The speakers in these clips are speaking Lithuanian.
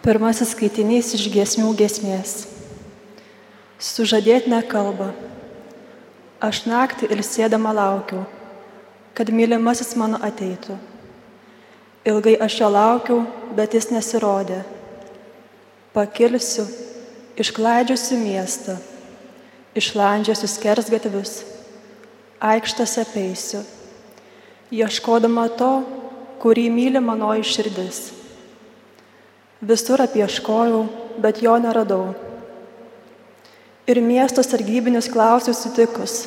Pirmasis skaitinys iš giesmių giesmės. Sužadėtinę kalbą. Aš naktį ilsėdama laukiau, kad mylimasis mano ateitų. Ilgai aš jo laukiau, bet jis nesirodė. Pakilsiu, išklaidžiusiu miestą, išlandžiusiu skersgatvius, aikštose peisiu, ieškodama to, kurį myli manoji širdis Visur apieškojau, bet jo neradau. Ir miesto sargybinius klausiu sutikus.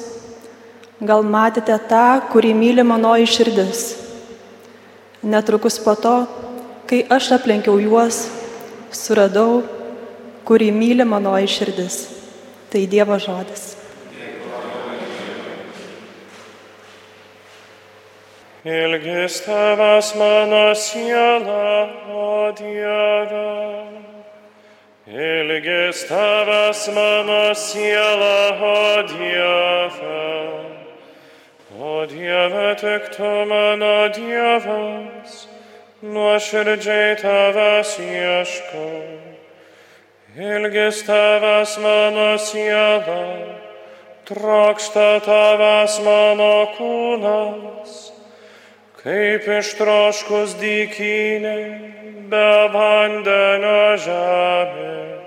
Gal matėte tą, kurį myli manoji širdis? Netrukus po to, kai aš aplenkiau juos, suradau, kurį myli manoji širdis. Tai Dievo žodis. Ilgis tavęs mano siela, o Dieve. Ilgis tavęs mano siela, o Dieve. O Dieve, tik tu mano Dievas, nuoširdžiai tavęs ieškau. Ilgis tavęs mano siela, trokšta tavęs mano kūnas kaip ištroškus dykynė be vandenio žemė.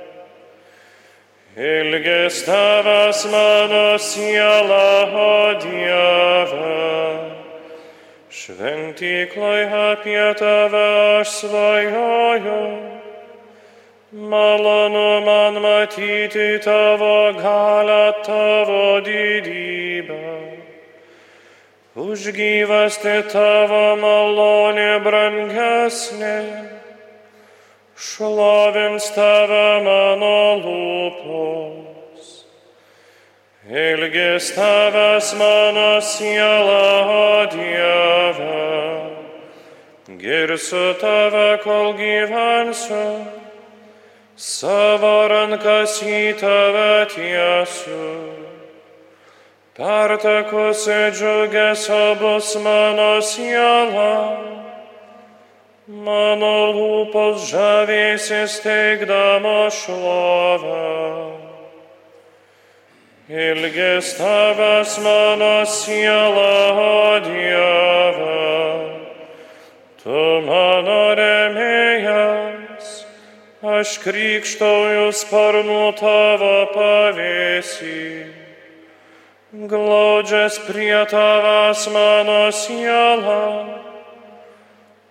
Ilgis tavęs mano siela, o Dieve, šventyklai apie tave aš svajoju. Malonu man matyti tavo galę, tavo didybę. Už gyvasti tavo malonė brangesnė, šlovins tave mano lūpos. Ilgis tavęs mano siela, o Dieve, girsiu tave, kol gyvensiu, savo rankas į tave tiesiu. Pertekusi džiugesio bus mano siela, mano lūpos žavėsis teikdama šlovę. Ilgis tavęs mano siela, o Dieve, tu mano remėjas, aš krikštauju sparnu tavo pavėsį glaudžias prie tavęs mano siela,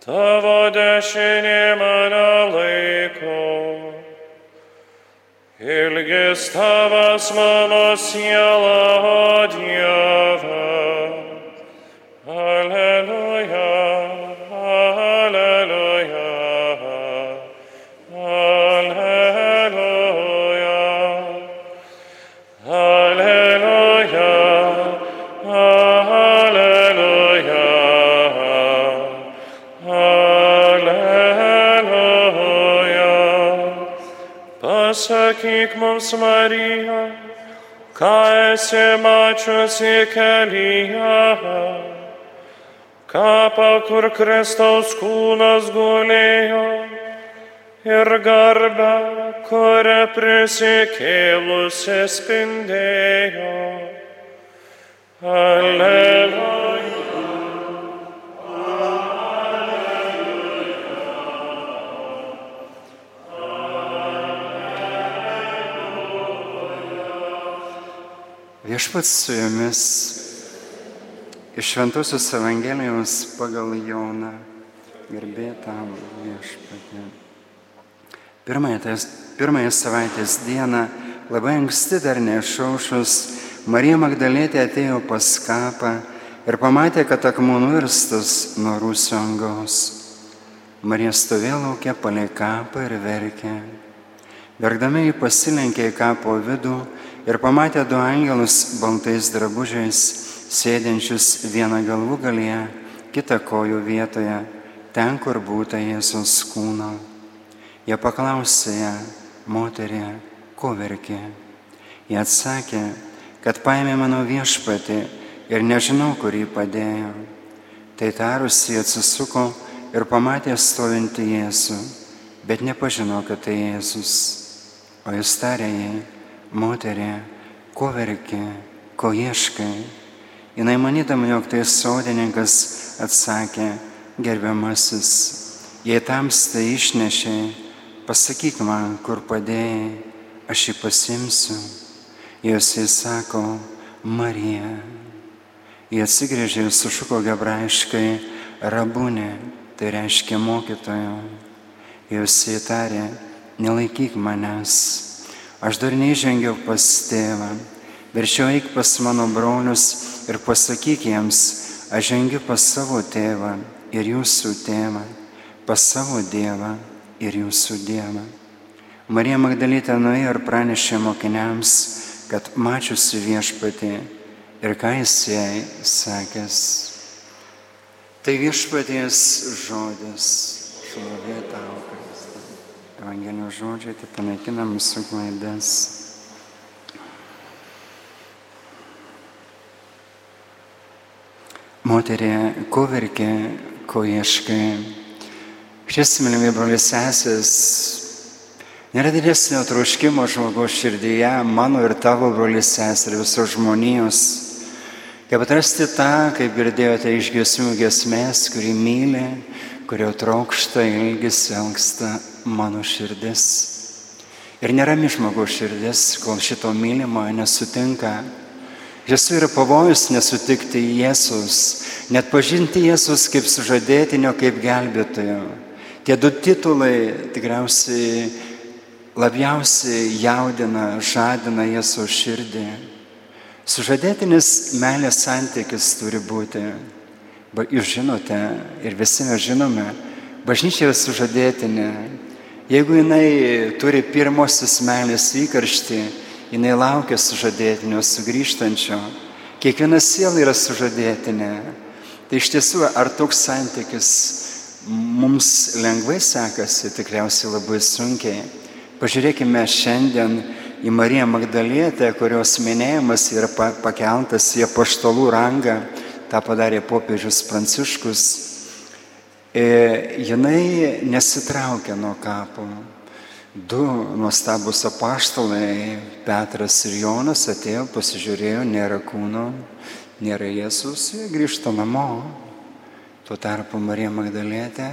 tavo dešinė mane laiko. Ilgis tavęs mano siela, o Dieve. Pasakyk mums, Marija, ką esi mačiusi kelyje, kapą, kur Kristaus kūnas gulėjo ir garbę, kurią prisikėlusi spindėjo. Alleluja. Viešpats su jumis iš Šventosios Evangelijos pagal Joną gerbėtam viešpatė. Pirmąją, pirmąją savaitės dieną, labai anksti dar nešaušus, Marija Magdalėtė atėjo pas kapą ir pamatė, kad akmuo nuirstas nuo rūsio angos. Marija stovėjo laukia palei kapą ir verkė. Verkdami jį pasilenkė į kapo vidų ir pamatė du angelus baltais drabužiais, sėdinčius vieną galvų galyje, kitą kojų vietoje, ten, kur būta Jėzus kūno. Jie paklausė ją, moterė, ko verkė. Jie atsakė, kad paėmė mano viešpatį ir nežinau, kur jį padėjo. Tai tarusi atsisuko ir pamatė stovintį Jėzų. bet nepažino, kad tai Jėzus. O jis tarė jai, moterė, ko verki, ko ieškai. Jis manydama, jog tai sodininkas atsakė, gerbiamasis, jei tamsta išnešė, pasakyk man, kur padėjai, aš jį pasimsiu. Jos jis sako, Marija. Jie atsigrėžė ir sušuko hebrajiškai rabūnė, tai reiškia mokytojo. Jos įtarė, nelaikyk manęs, aš dar neįžengiau pas tėvą, verčiau eik pas mano brolius ir pasakyk jiems, aš žengiu pas savo tėvą ir jūsų tėvą, pas savo Dievą ir jūsų Dievą. Marija Magdalytė nuėjo ir pranešė mokiniams, kad mačiusi viešpatį ir ką jis jai sakęs. Tai viešpaties žodis, šlovė tau. Evangelijos žodžiai tai panaikina mūsų klaidas. Moterė, ko verkė, ko ieškai. Šis, mylimi brolius sesės, nėra didesnio troškimo žmogaus širdyje, mano ir tavo brolius sesės ir visos žmonijos, kaip atrasti tą, kaip girdėjote iš giesmių giesmės, kurį myli, kurio trokšta, ilgis, elgsta mano širdis. Ir nerami žmogaus širdis, kol šito mylimojo nesutinka. Jėzui yra pavojus nesutikti Jėzus, net pažinti Jėzus kaip sužadėtinio, kaip gelbėtojo. Tie du titulai tikriausiai labiausiai jaudina, žadina Jėzaus širdį. Sužadėtinis meilės santykis turi būti. Jūs žinote ir visi mes žinome, bažnyčia yra sužadėtinė. Jeigu jinai turi pirmosios meilės įkarštį, jinai laukia sužadėtinio sugrįžtančio. Kiekviena siela yra sužadėtinė. Tai iš tiesų, ar toks santykis mums lengvai sekasi, tikriausiai labai sunkiai. Pažiūrėkime šiandien į Mariją Magdalietę, kurios minėjimas yra pakeltas į apaštalų rangą, tą padarė popiežius Pranciškus. E, jinai nesitraukia nuo kapo. Du nuostabus apaštalai, Petras ir Jonas, atėjo, pasižiūrėjo, nėra kūno, nėra Jėzus, grįžta namo. Tuo tarpu Marija Magdalietė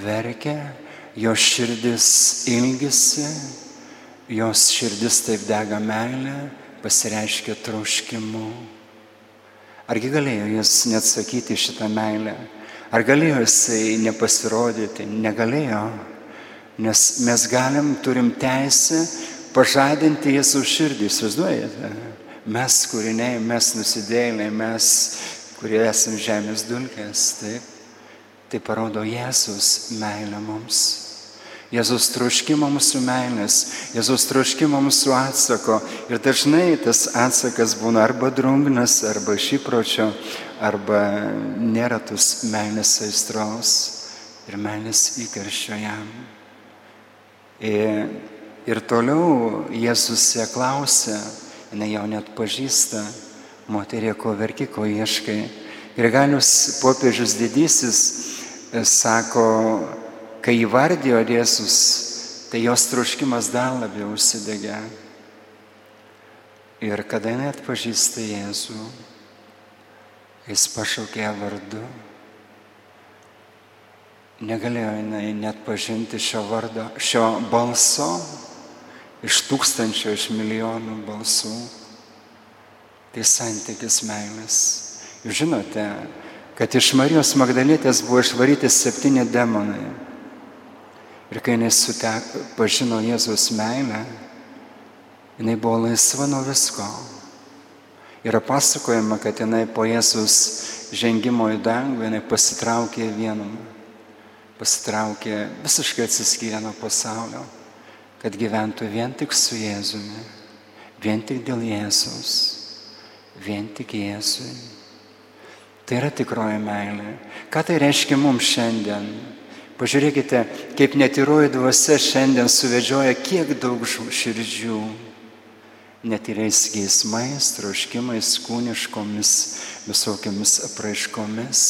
verkia, jos širdis ilgisi, jos širdis taip dega meilė, pasireiškia troškimu. Argi galėjo jis neatsakyti šitą meilę? Ar galėjo jisai nepasirodyti? Negalėjo. Nes mes galim, turim teisę pažadinti Jėzų širdį, įsivaizduojate? Mes kūriniai, mes nusidėliai, mes, kurie esame žemės dulkės, taip. Tai parodo Jėzus meilę mums. Jėzus troškimo mūsų meilės, Jėzus troškimo mūsų atsako. Ir dažnai tas atsakas būna arba drungnas, arba iš įpročio, arba nėra tos meilės aistros ir meilės įkarščio jam. Ir, ir toliau Jėzus ją klausia, jinai jau net pažįsta, moterė, ko verki, ko ieškai. Ir galius popiežius didysis sako, kai įvardijo Jėzus, tai jos troškimas dar labiau užsidegė. Ir kada jinai atpažįsta Jėzų, jis pašaukė vardu. Negalėjo jinai net pažinti šio vardo, šio balso iš tūkstančio, iš milijonų balsų. Tai santykis meilės. Jūs žinote, kad iš Marijos Magdalėtės buvo išvaryti septyni demonai. Ir kai jinai suteko, pažino Jėzaus meilę, jinai buvo laisva nuo visko. Yra pasakojama, kad jinai po Jėzaus žengimo į dangų, jinai pasitraukė vienumą. Pasitraukė visiškai atsiskyrę nuo pasaulio, kad gyventų vien tik su Jėzumi, vien tik dėl Jėzaus, vien tik Jėzui. Tai yra tikroji meilė. Ką tai reiškia mums šiandien? Pažiūrėkite, kaip netyroji dvasia šiandien suvedžioja kiek daug širdžių. Netyriais geismais, troškimais, kūniškomis, visokiamis apraiškomis.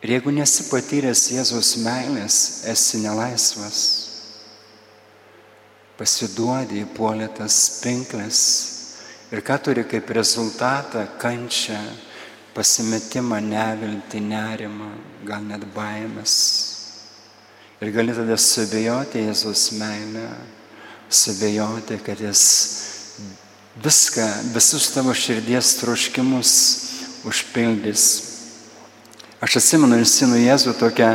Ir jeigu nesi patyręs Jėzaus meilės, esi nelaisvas. Pasiduodi į puolėtas pinklės ir ką turi kaip rezultatą kančią, pasimetimą, nevilti, nerimą, gal net baimės. Ir gali tada subėjoti Jėzus meilę, subėjoti, kad jis viską, visus tavo širdies troškimus užpildys. Aš atsimenu iš sinų Jėzų tokią,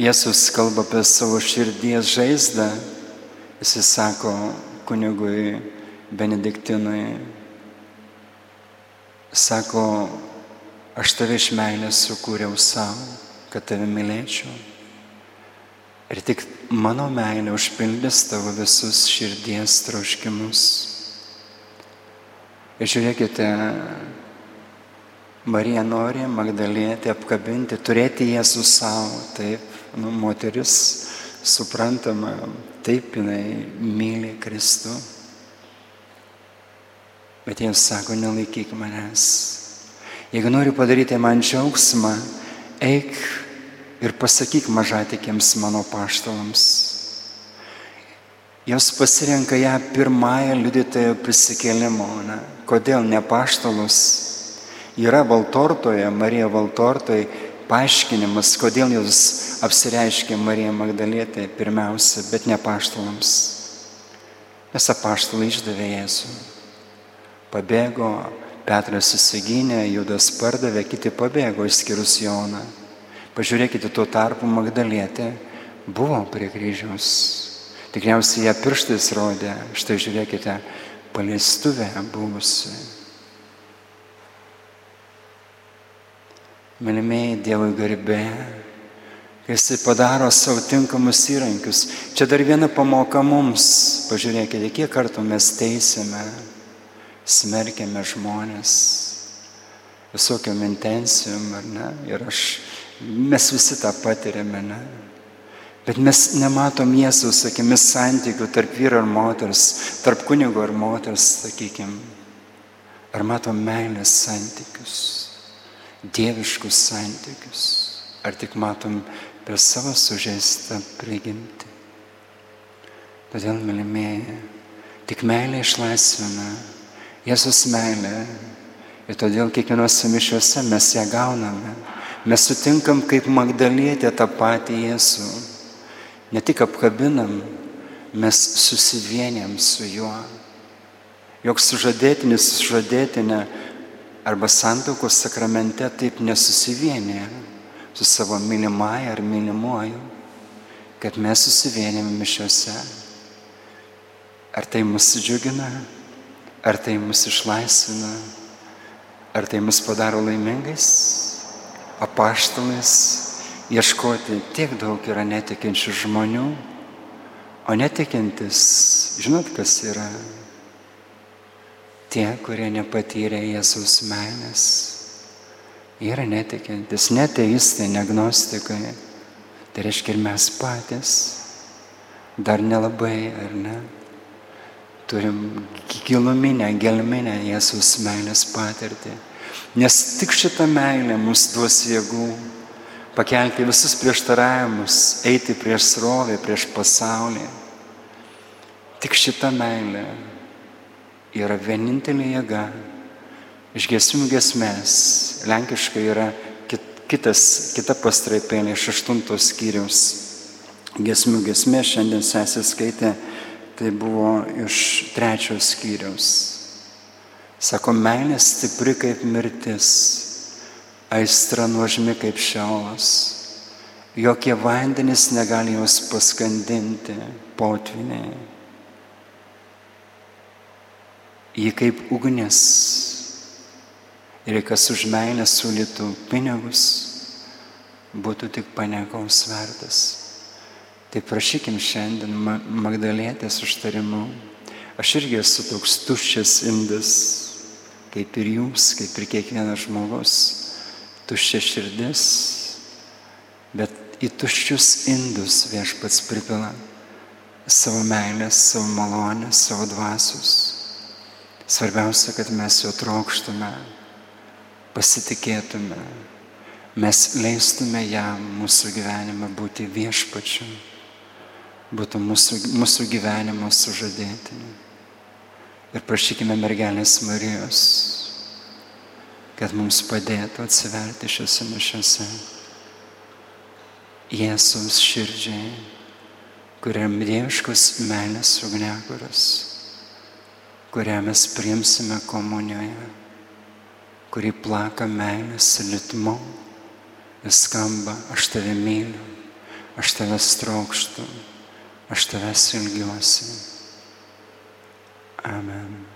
Jėzus kalba apie savo širdies žaizdą, jis sako kunigui Benediktinui, sako, aš tave iš meilės sukūriau savo, kad tave mylėčiau. Ir tik mano meilė užpildys tavo visus širdies troškimus. Ir žiūrėkite, Marija nori Magdalėti apkabinti, turėti Jėzų savo, taip, nu, moteris suprantama, taip jinai myli Kristų. Bet jiems sako, nelaikyk manęs. Jeigu nori padaryti man džiaugsmą, eik ir pasakyk mažatikėms mano paštalams. Jos pasirenka ją pirmąją liudytojo prisikėlimo. Ne? Kodėl ne paštalus? Yra Valtortoje, Marija Valtortoje paaiškinimas, kodėl jūs apsireiškė Marija Magdalėtė pirmiausia, bet ne paštalams. Nes apaštalai išdavė Jėzų. Pabėgo, Petras susigynė, Judas pardavė, kiti pabėgo, išskyrus Joną. Pažiūrėkite, tuo tarpu Magdalėtė buvo prie kryžiaus. Tikriausiai ją pirštais rodė, štai žiūrėkite, paleistuvė buvusi. Mylimieji Dievui garbė, kai Jisai padaro savo tinkamus įrankius. Čia dar viena pamoka mums. Pažiūrėkite, kiek kartų mes teisėme, smerkėme žmonės visokiam intencijom, ar ne? Ir aš, mes visi tą patiriame, ne? Bet mes nematom Jėzaus, sakymis, santykių tarp vyro ir moters, tarp kunigo ir moters, sakykime. Ar matom meilės santykius, dieviškus santykius, ar tik matom per savo sužeistą prigimtį. Todėl, mylimieji, tik meilė išlaisvina, Jėzus meilė. Ir todėl kiekvienose mišiuose mes ją gauname. Mes sutinkam kaip Magdalėtė tą patį Jėzų. Ne tik apkabinam, mes susivienėm su juo. Joks sužadėtinis, sužadėtinė arba santokos sakramente taip nesusivienė su savo mylimąją ar mylimuoju, kad mes susivienėm mišiuose. Ar tai mus džiugina, ar tai mus išlaisvina, ar tai mus padaro laimingais, apaštalais, ieškoti tiek daug yra netikinčių žmonių, o netikintis, žinot, kas yra? Tie, kurie nepatyrė Jėzaus meilės, yra netikintis, neteistai, negnostikai, tai reiškia ir mes patys, dar nelabai, ar ne? Turim giluminę, gelminę Jėzaus meilės patirtį. Nes tik šita meilė mus duos jėgų pakelti visus prieštaravimus, eiti prieš srovę, prieš pasaulį. Tik šita meilė yra vienintelė jėga. Iš gesmių gesmės, lenkiškai yra kit, kitas, kita pastraipėlė iš aštuntos skyriaus. Gesmių gesmė šiandien sesė skaitė, tai buvo iš trečios skyriaus. Sako, meilė stipri kaip mirtis, aistra nuožmi kaip šiaulas. Jokie vandenys negali jos paskandinti, potviniai. Ji kaip ugnis. Ir kas už meilę sulytų pinigus, būtų tik paniekaus vertas. Tai prašykim šiandien Magdalėtės užtarimu. Aš irgi esu toks tuščias indas, kaip ir jūs, kaip ir kiekvienas žmogus tuščia širdis, bet į tuščius indus viešpats pripila savo meilės, savo malonės, savo dvasius. Svarbiausia, kad mes jo trokštume, pasitikėtume, mes leistume jam mūsų gyvenime būti viešpačiu, būtų mūsų, mūsų gyvenimo sužadėtiniu. Ir prašykime mergelės Marijos, kad mums padėtų atsiverti šiuose mišiuose Jėzaus širdžiai, kuriam dieviškos meilės ugnekuras, kurią mes priimsime komunijoje, kuri plaka meilės litmu, vis skamba, aš tave myliu, aš tavęs trokštu, aš tavęs ilgiuosi. Amen.